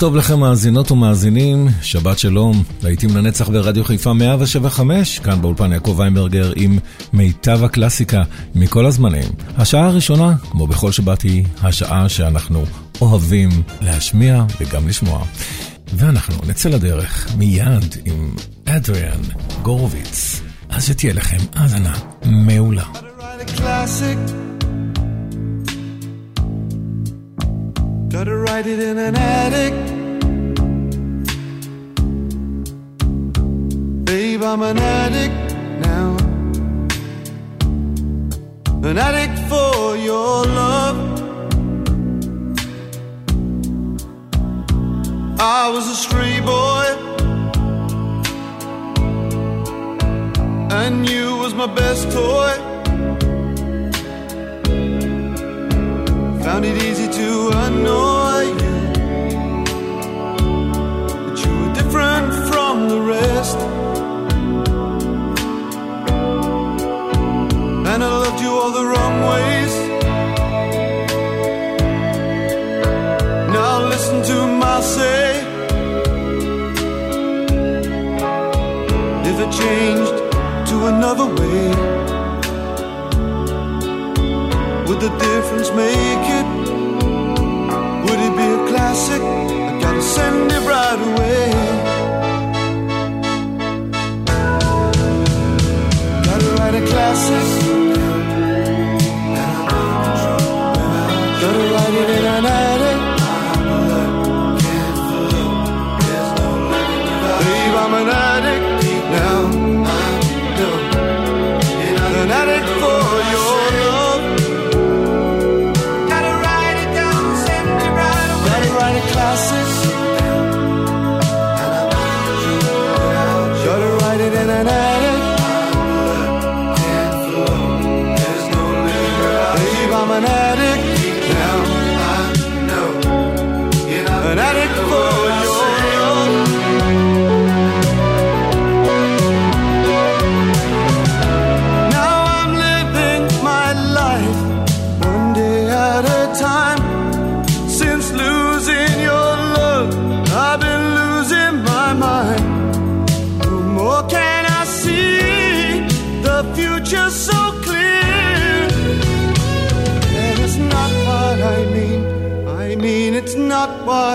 טוב לכם מאזינות ומאזינים, שבת שלום, להיטים לנצח ברדיו חיפה 175, כאן באולפן יעקב ויינברגר עם מיטב הקלאסיקה מכל הזמנים. השעה הראשונה, כמו בכל שבת, היא השעה שאנחנו אוהבים להשמיע וגם לשמוע. ואנחנו נצא לדרך מיד עם אדריאן גורוביץ. אז שתהיה לכם האזנה מעולה. Gotta write it in an attic. Babe, I'm an addict now. An addict for your love. I was a stray boy. And you was my best toy. Changed to another way. Would the difference make it? Would it be a classic? I gotta send it right away. Gotta write a classic.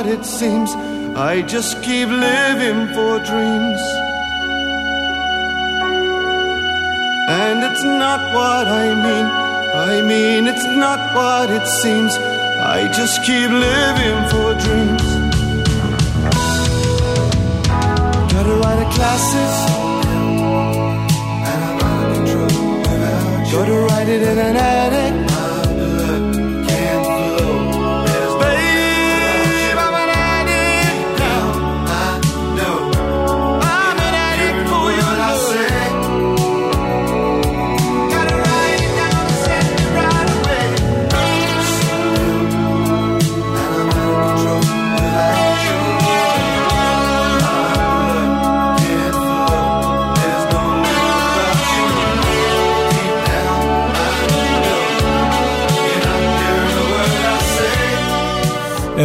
It seems. I just keep living for dreams. And it's not what I mean. I mean, it's not what it seems. I just keep living for dreams. Gotta write a classic. Gotta write it in an attic.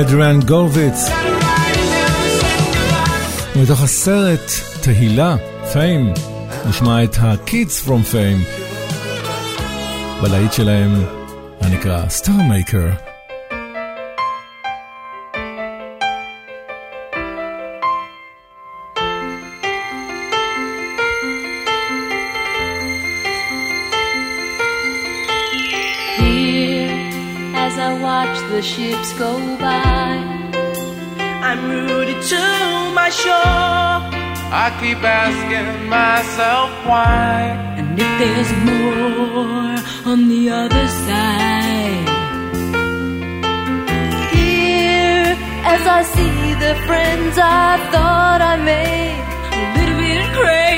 אדריאן גורביץ. מתוך הסרט תהילה, פיים, נשמע את ה-Kids from Fame, בלהיט שלהם הנקרא סטאר watch the ships go by. I'm rooted to my shore. I keep asking myself why. And if there's more on the other side. Here, as I see the friends I thought I made, a little bit crazy.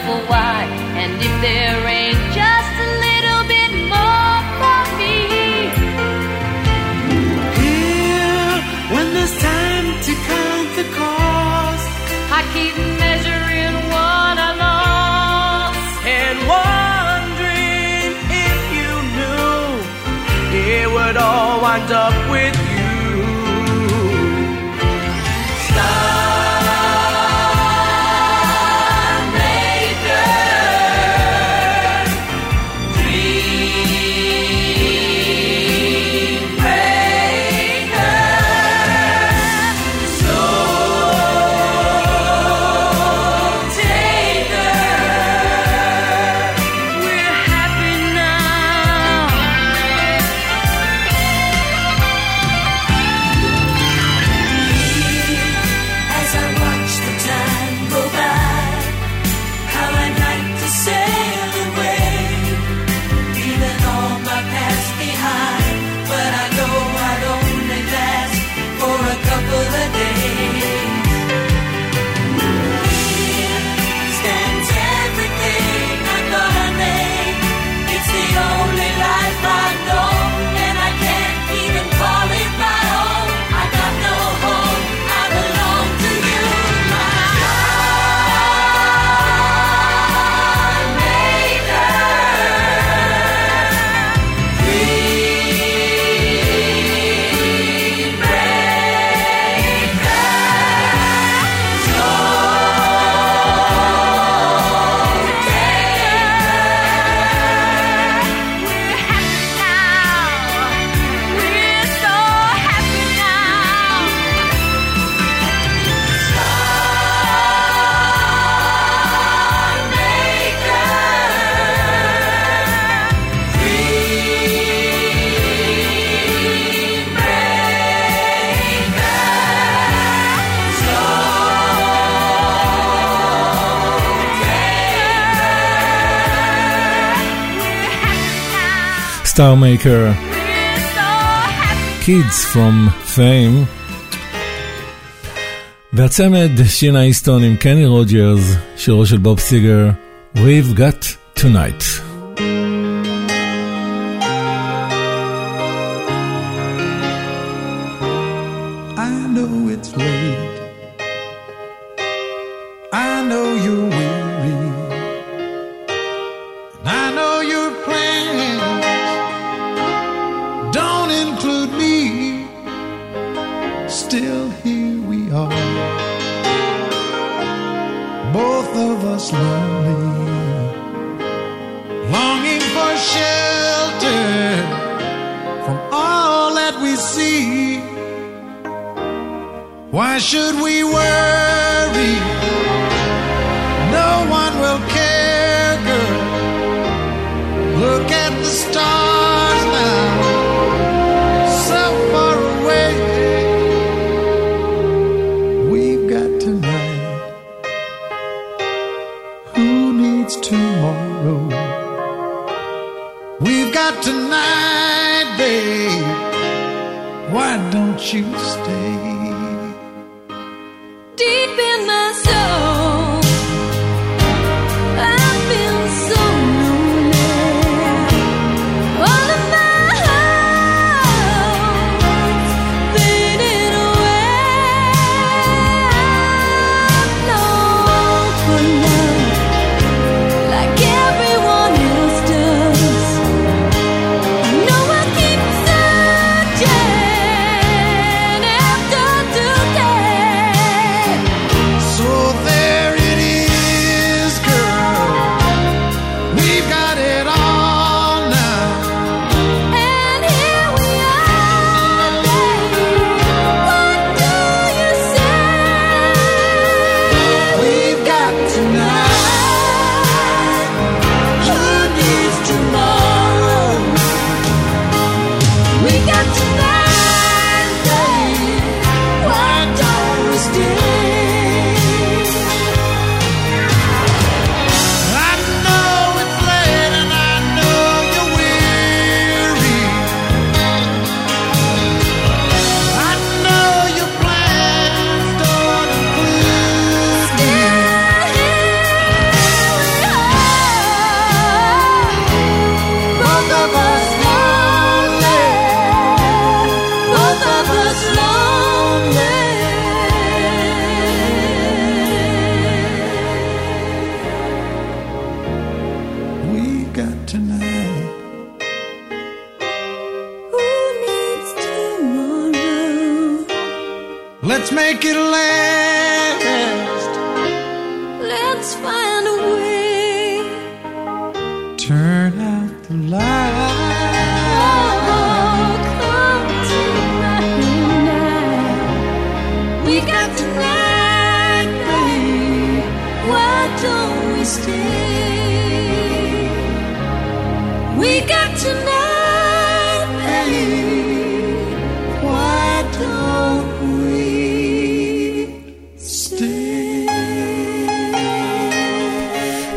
awful why. And if there ain't just a little bit more for me, here when there's time to count the cost, I keep measuring what I lost and wondering if you knew it would all wind up with. Star Maker. Kids from Fame. והצמד שינה איסטון עם קני רוג'רס, שירו של בוב סיגר, We've Got Tonight.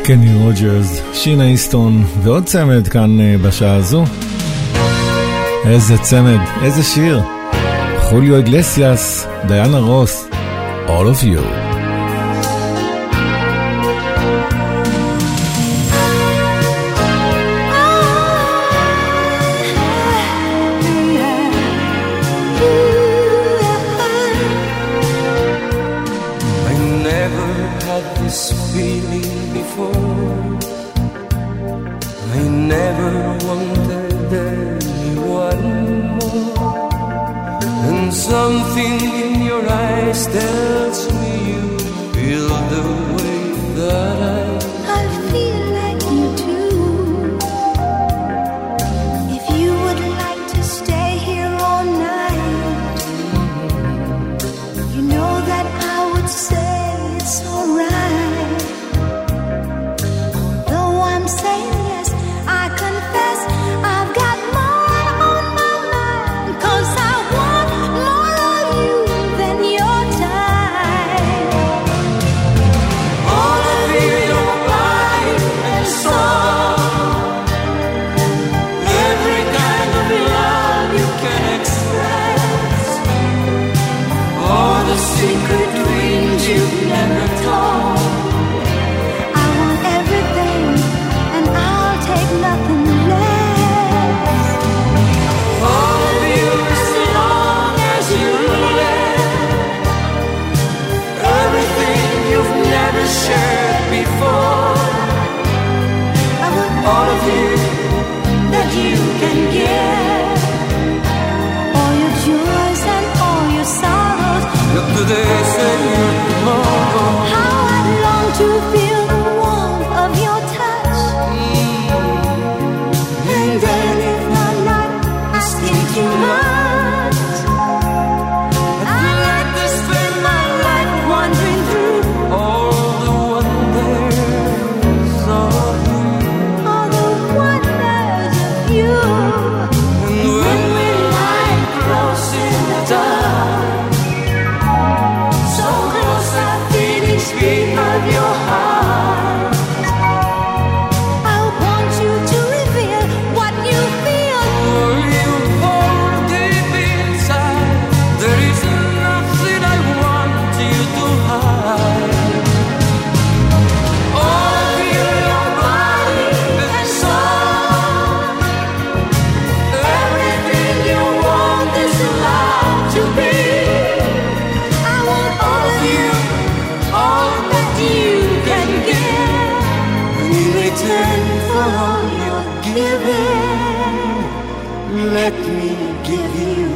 קני רוג'רס, שינה איסטון ועוד צמד כאן אה, בשעה הזו. איזה צמד, איזה שיר. חוליו אגלסיאס, דיאנה רוס, All of You. for all you're giving. Let me give you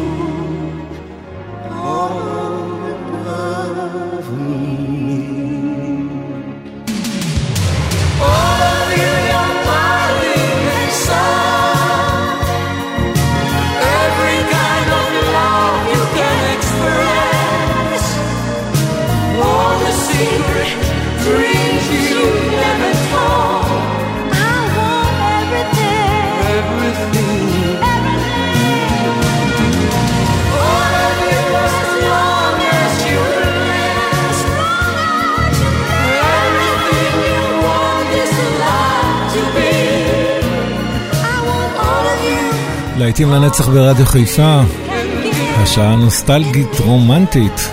all of me. Oh. להיטים לנצח ברדיו חיפה, השעה נוסטלגית רומנטית.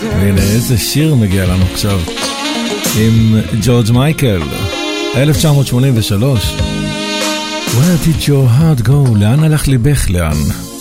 והנה איזה שיר מגיע לנו עכשיו, עם ג'ורג' מייקל, 1983. Where did your heart go? לאן הלך ליבך לאן?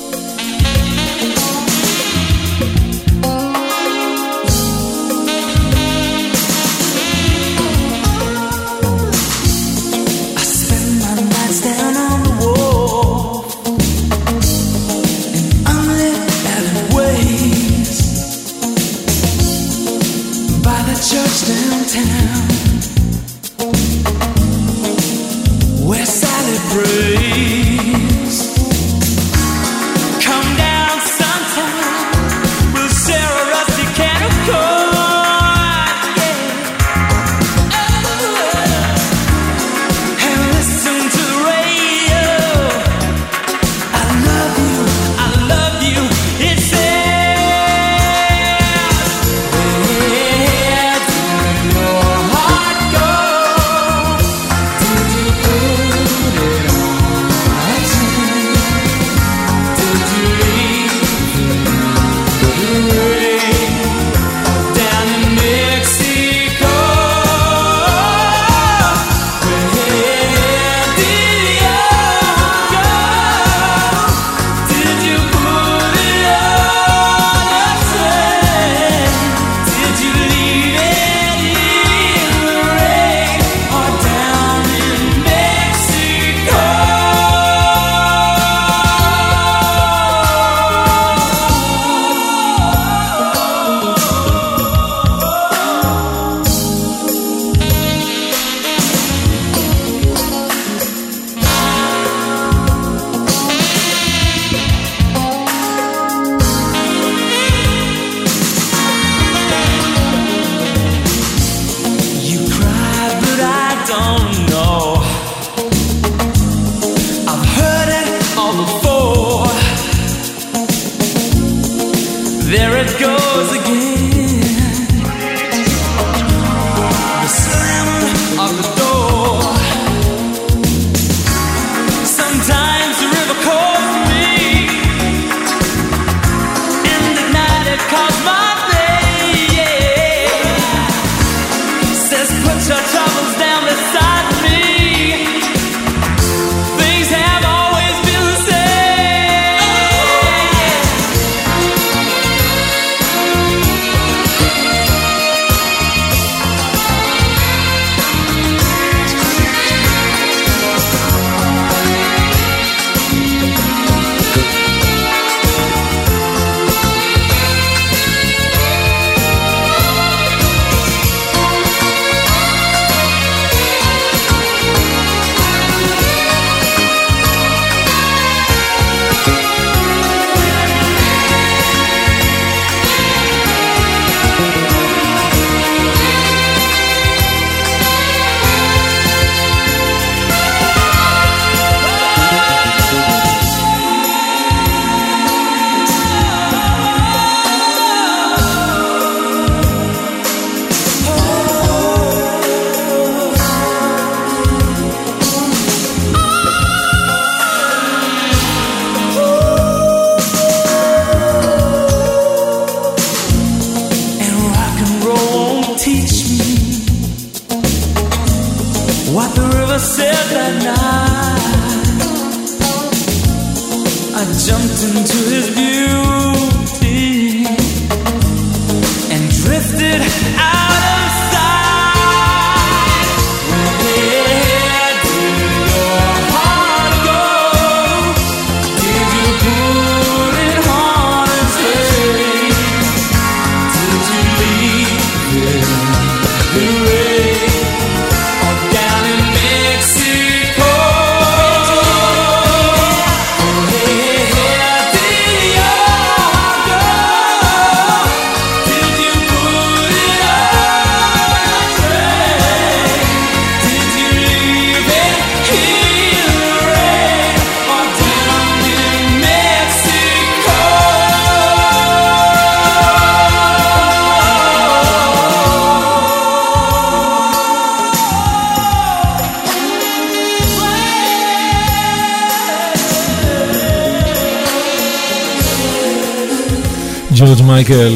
מייקל.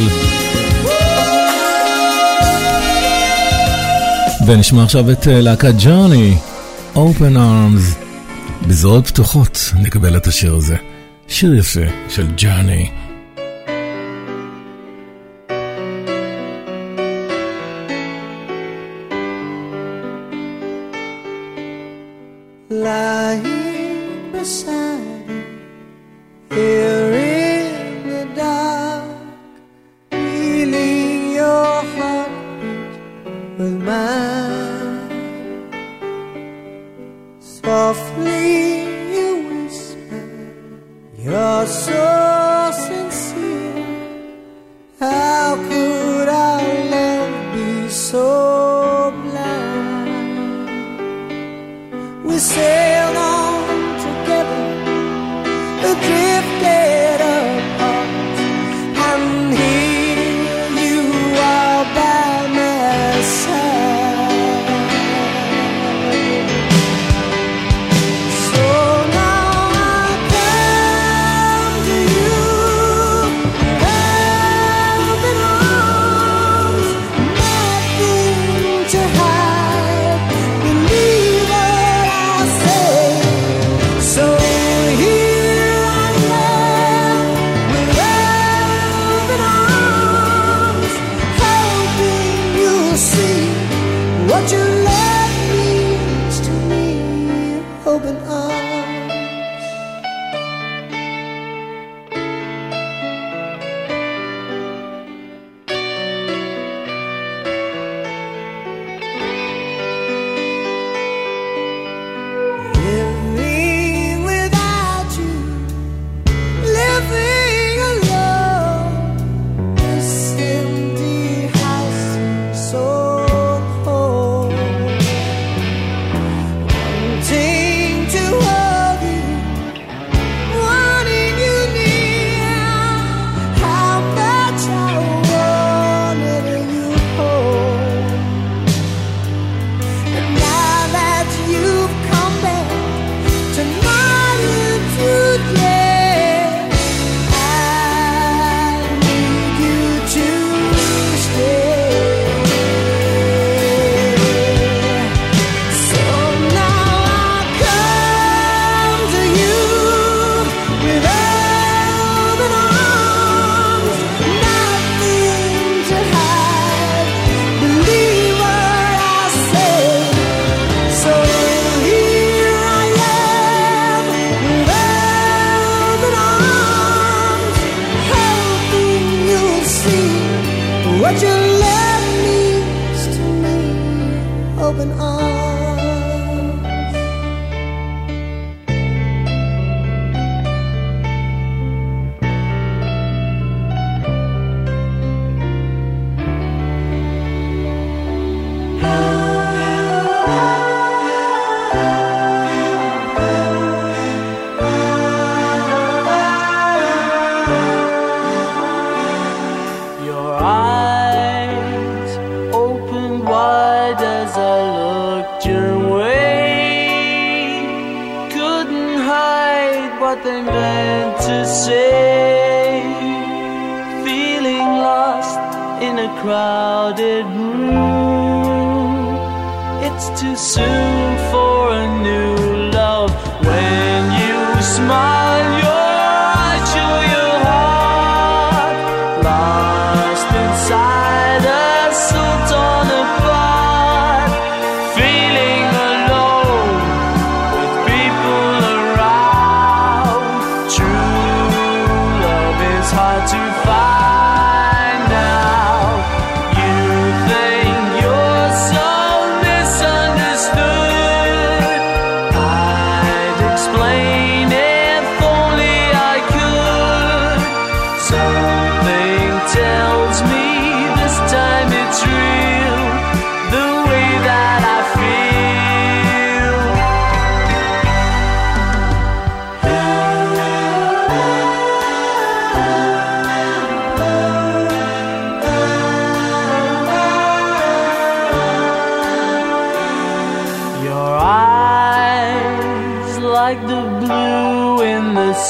ונשמע עכשיו את אה, להקת ג'וני, Open Arms. בזרועות פתוחות נקבל את השיר הזה. שיר יפה של ג'וני.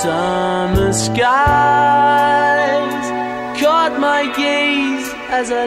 Summer skies, caught my gaze as I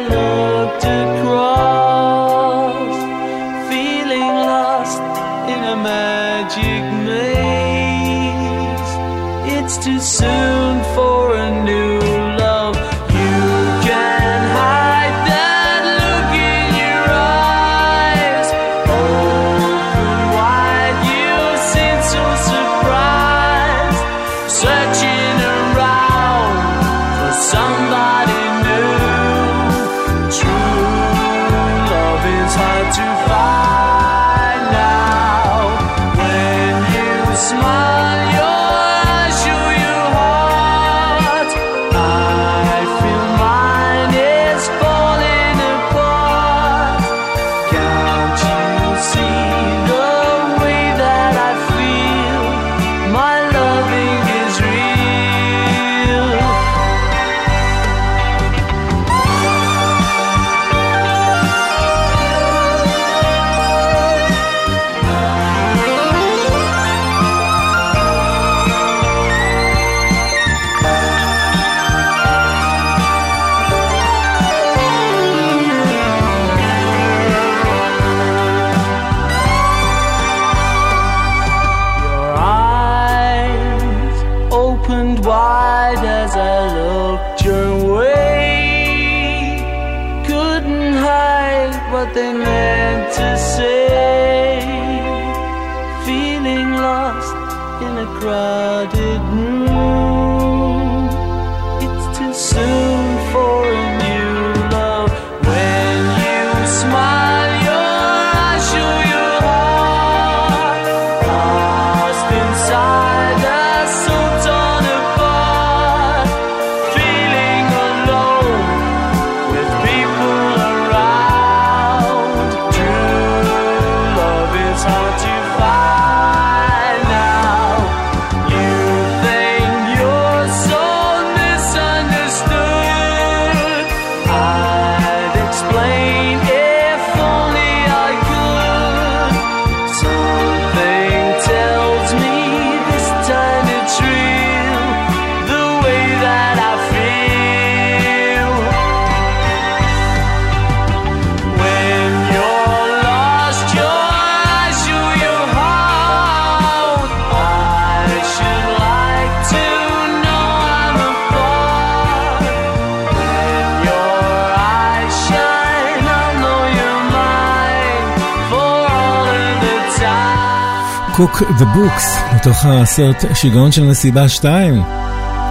קוק the books, מתוך הסרט שיגעון של מסיבה 2,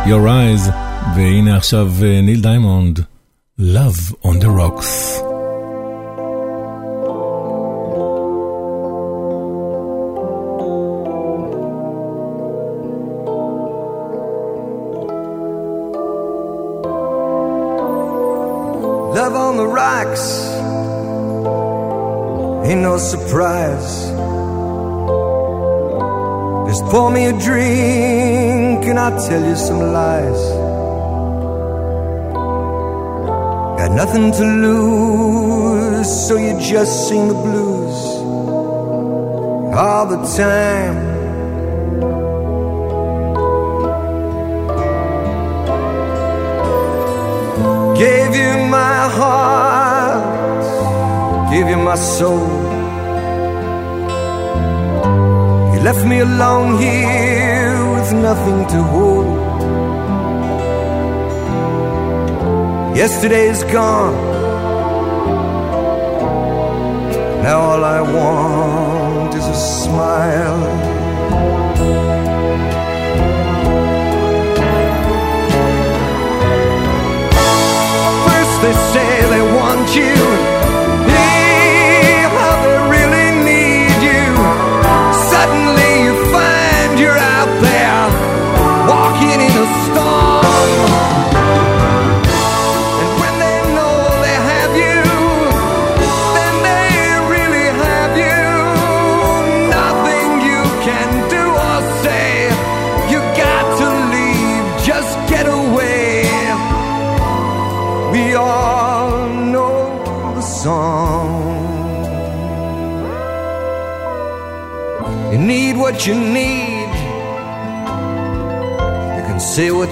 Your Eyes, והנה עכשיו אה, ניל דיימונד, Love on the Rocks. Love on the rocks ain't no surprise. Pour me a drink and I'll tell you some lies. Got nothing to lose, so you just sing the blues all the time. Gave you my heart, gave you my soul. Left me alone here with nothing to hold. Yesterday's gone. Now all I want is a smile. First they say they want you.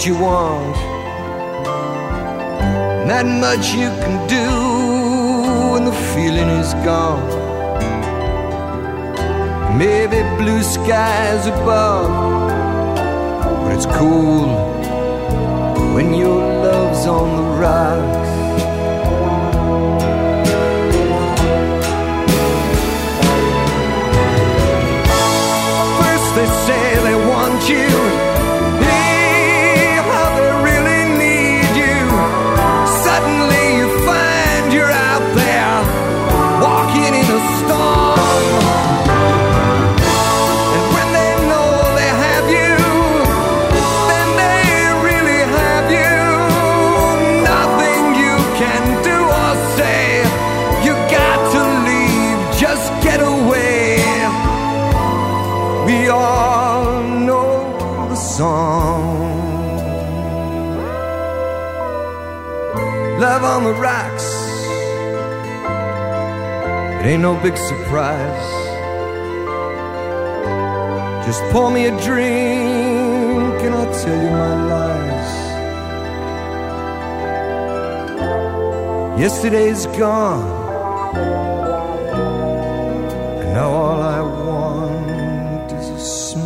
You want. Not much you can do when the feeling is gone. Maybe blue skies above, but it's cool when your love's on the rocks. First they say they want you. Ain't no big surprise. Just pour me a drink and I'll tell you my lies. Yesterday's gone. And now all I want is a smile.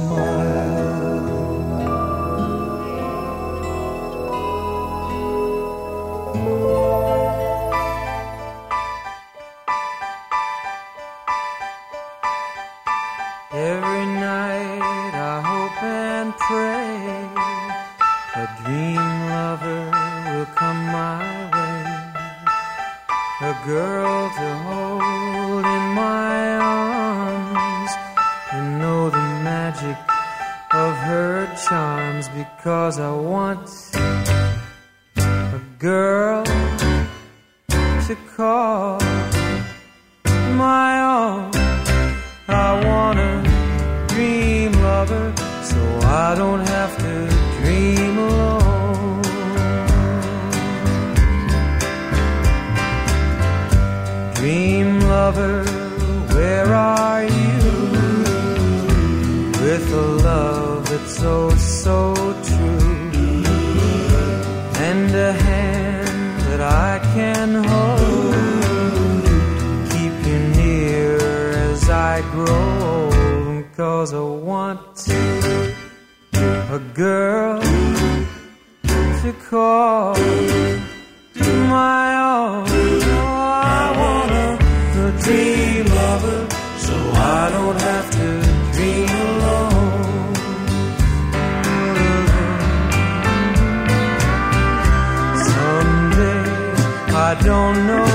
I don't know.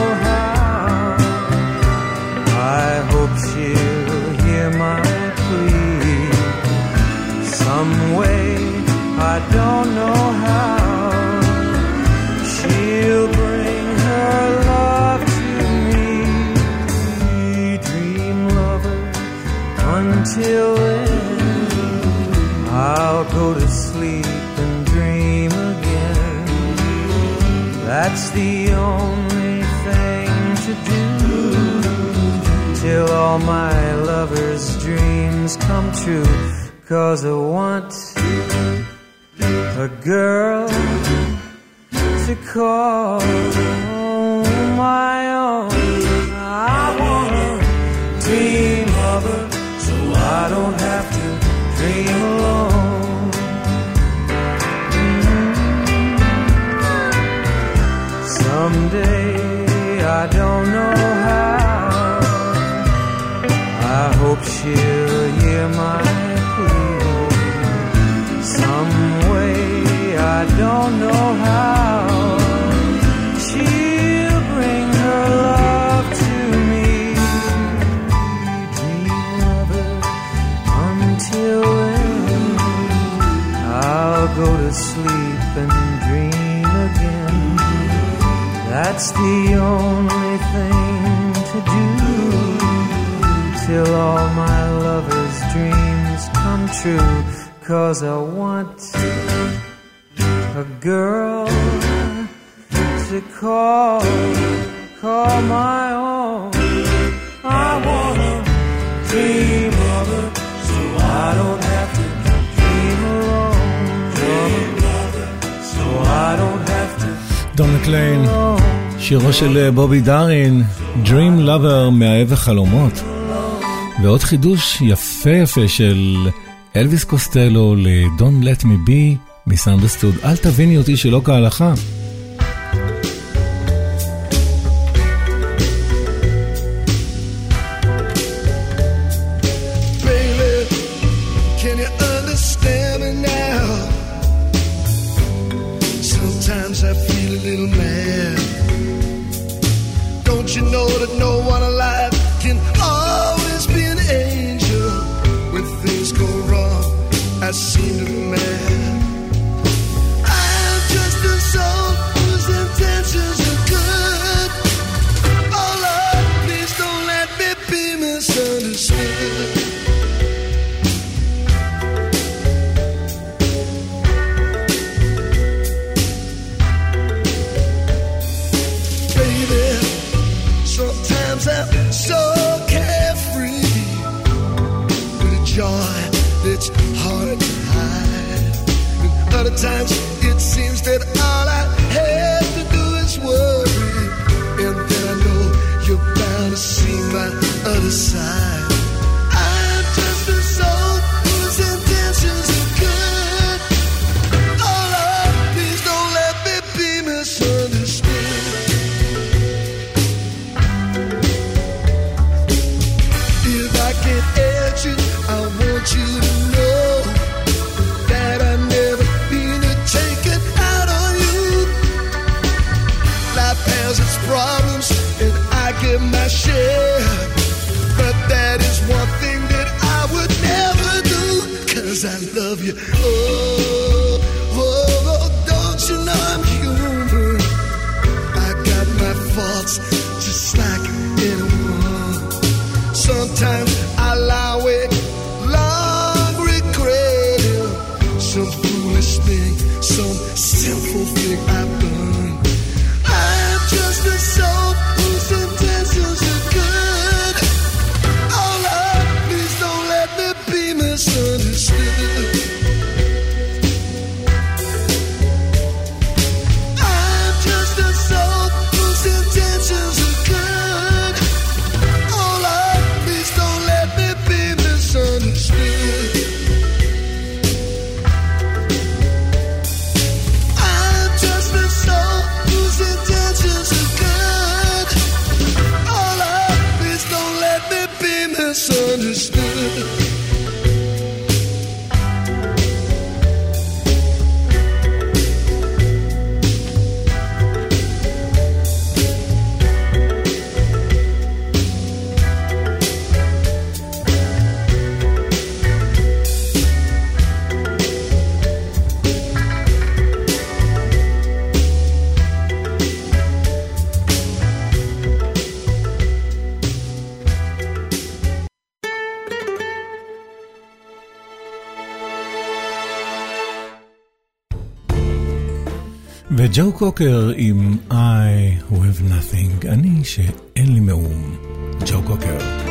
all my lover's dreams come true. Cause I want a girl to call. that's the only thing to do till all my lover's dreams come true. Cause I want a girl to call, call my own. I wanna dream of her so I don't have to dream alone. Dream of her so I don't have to. Don McLean. שירו של אה, בובי דארין, Dream Lover מאהב החלומות. ועוד חידוש יפה יפה של אלוויס קוסטלו ל-Don't Let Me Be מסאונדסטוד. אל תביני אותי שלא כהלכה. ג'ו קוקר עם I have nothing, אני שאין לי מאום. ג'ו קוקר.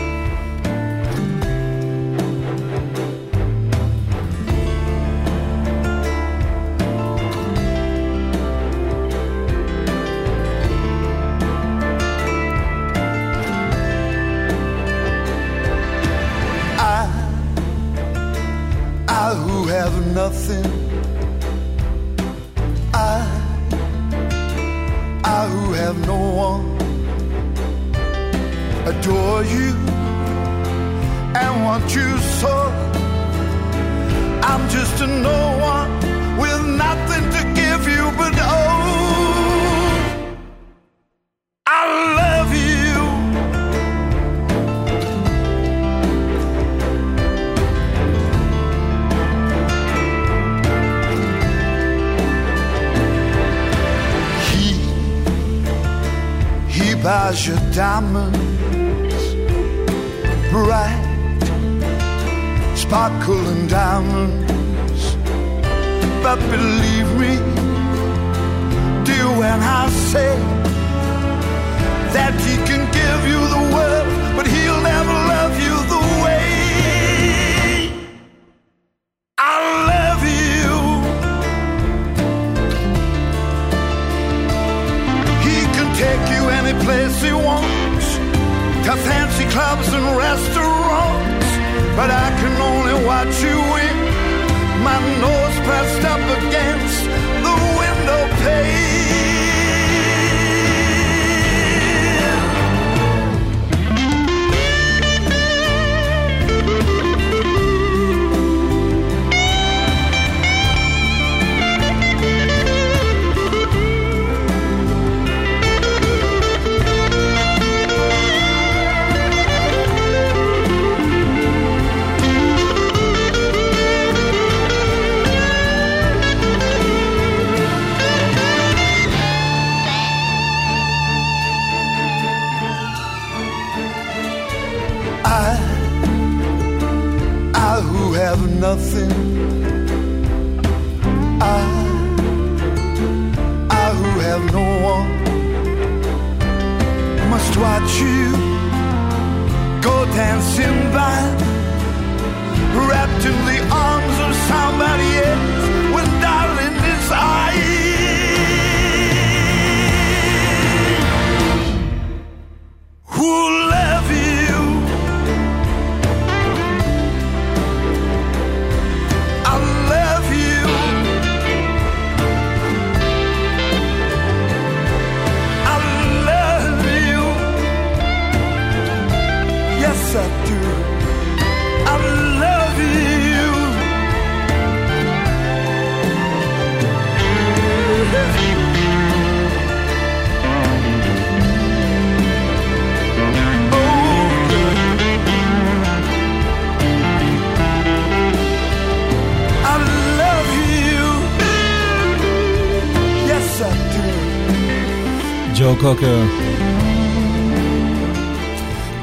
קוקר.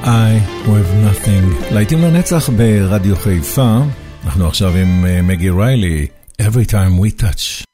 I Who Have Nothing. להיטים לנצח ברדיו חיפה. אנחנו עכשיו עם מגי ריילי, Every time we touch.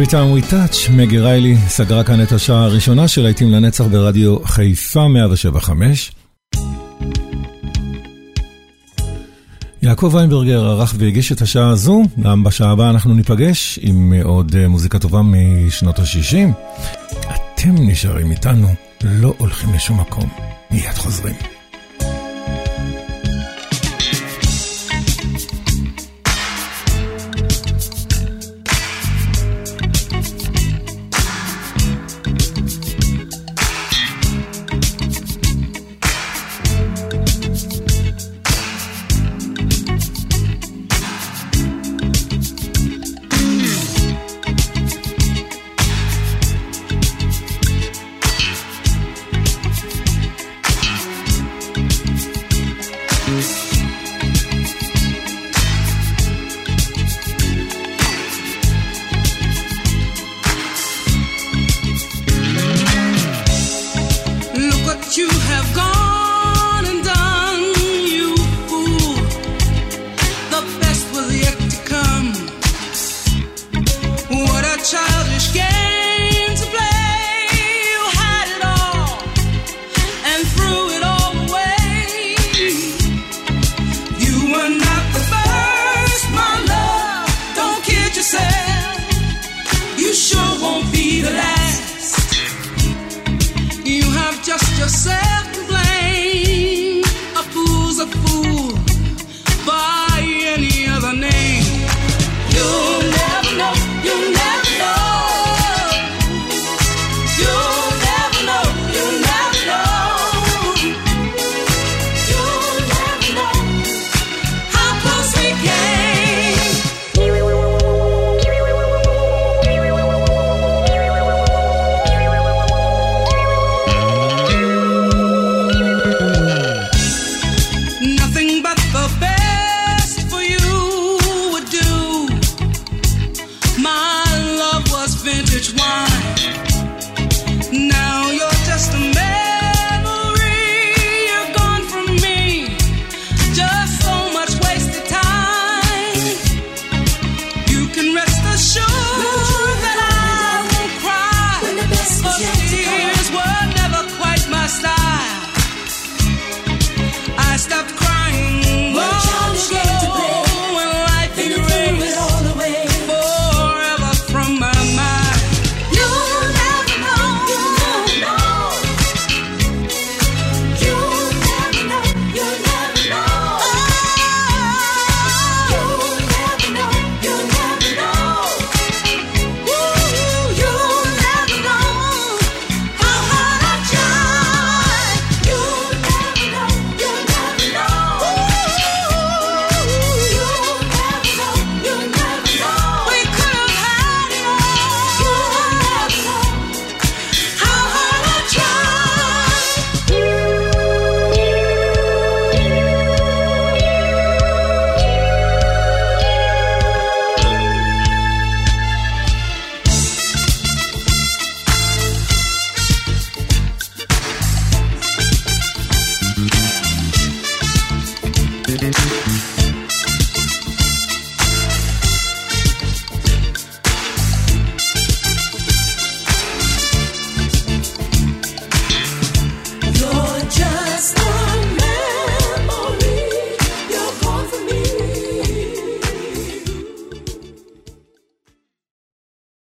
Every time we touch, מגי ריילי סגרה כאן את השעה הראשונה של להיטים לנצח ברדיו חיפה 175. יעקב ויינברגר ערך והגיש את השעה הזו, גם בשעה הבאה אנחנו ניפגש עם עוד אה, מוזיקה טובה משנות ה-60. אתם נשארים איתנו, לא הולכים לשום מקום. מיד חוזרים.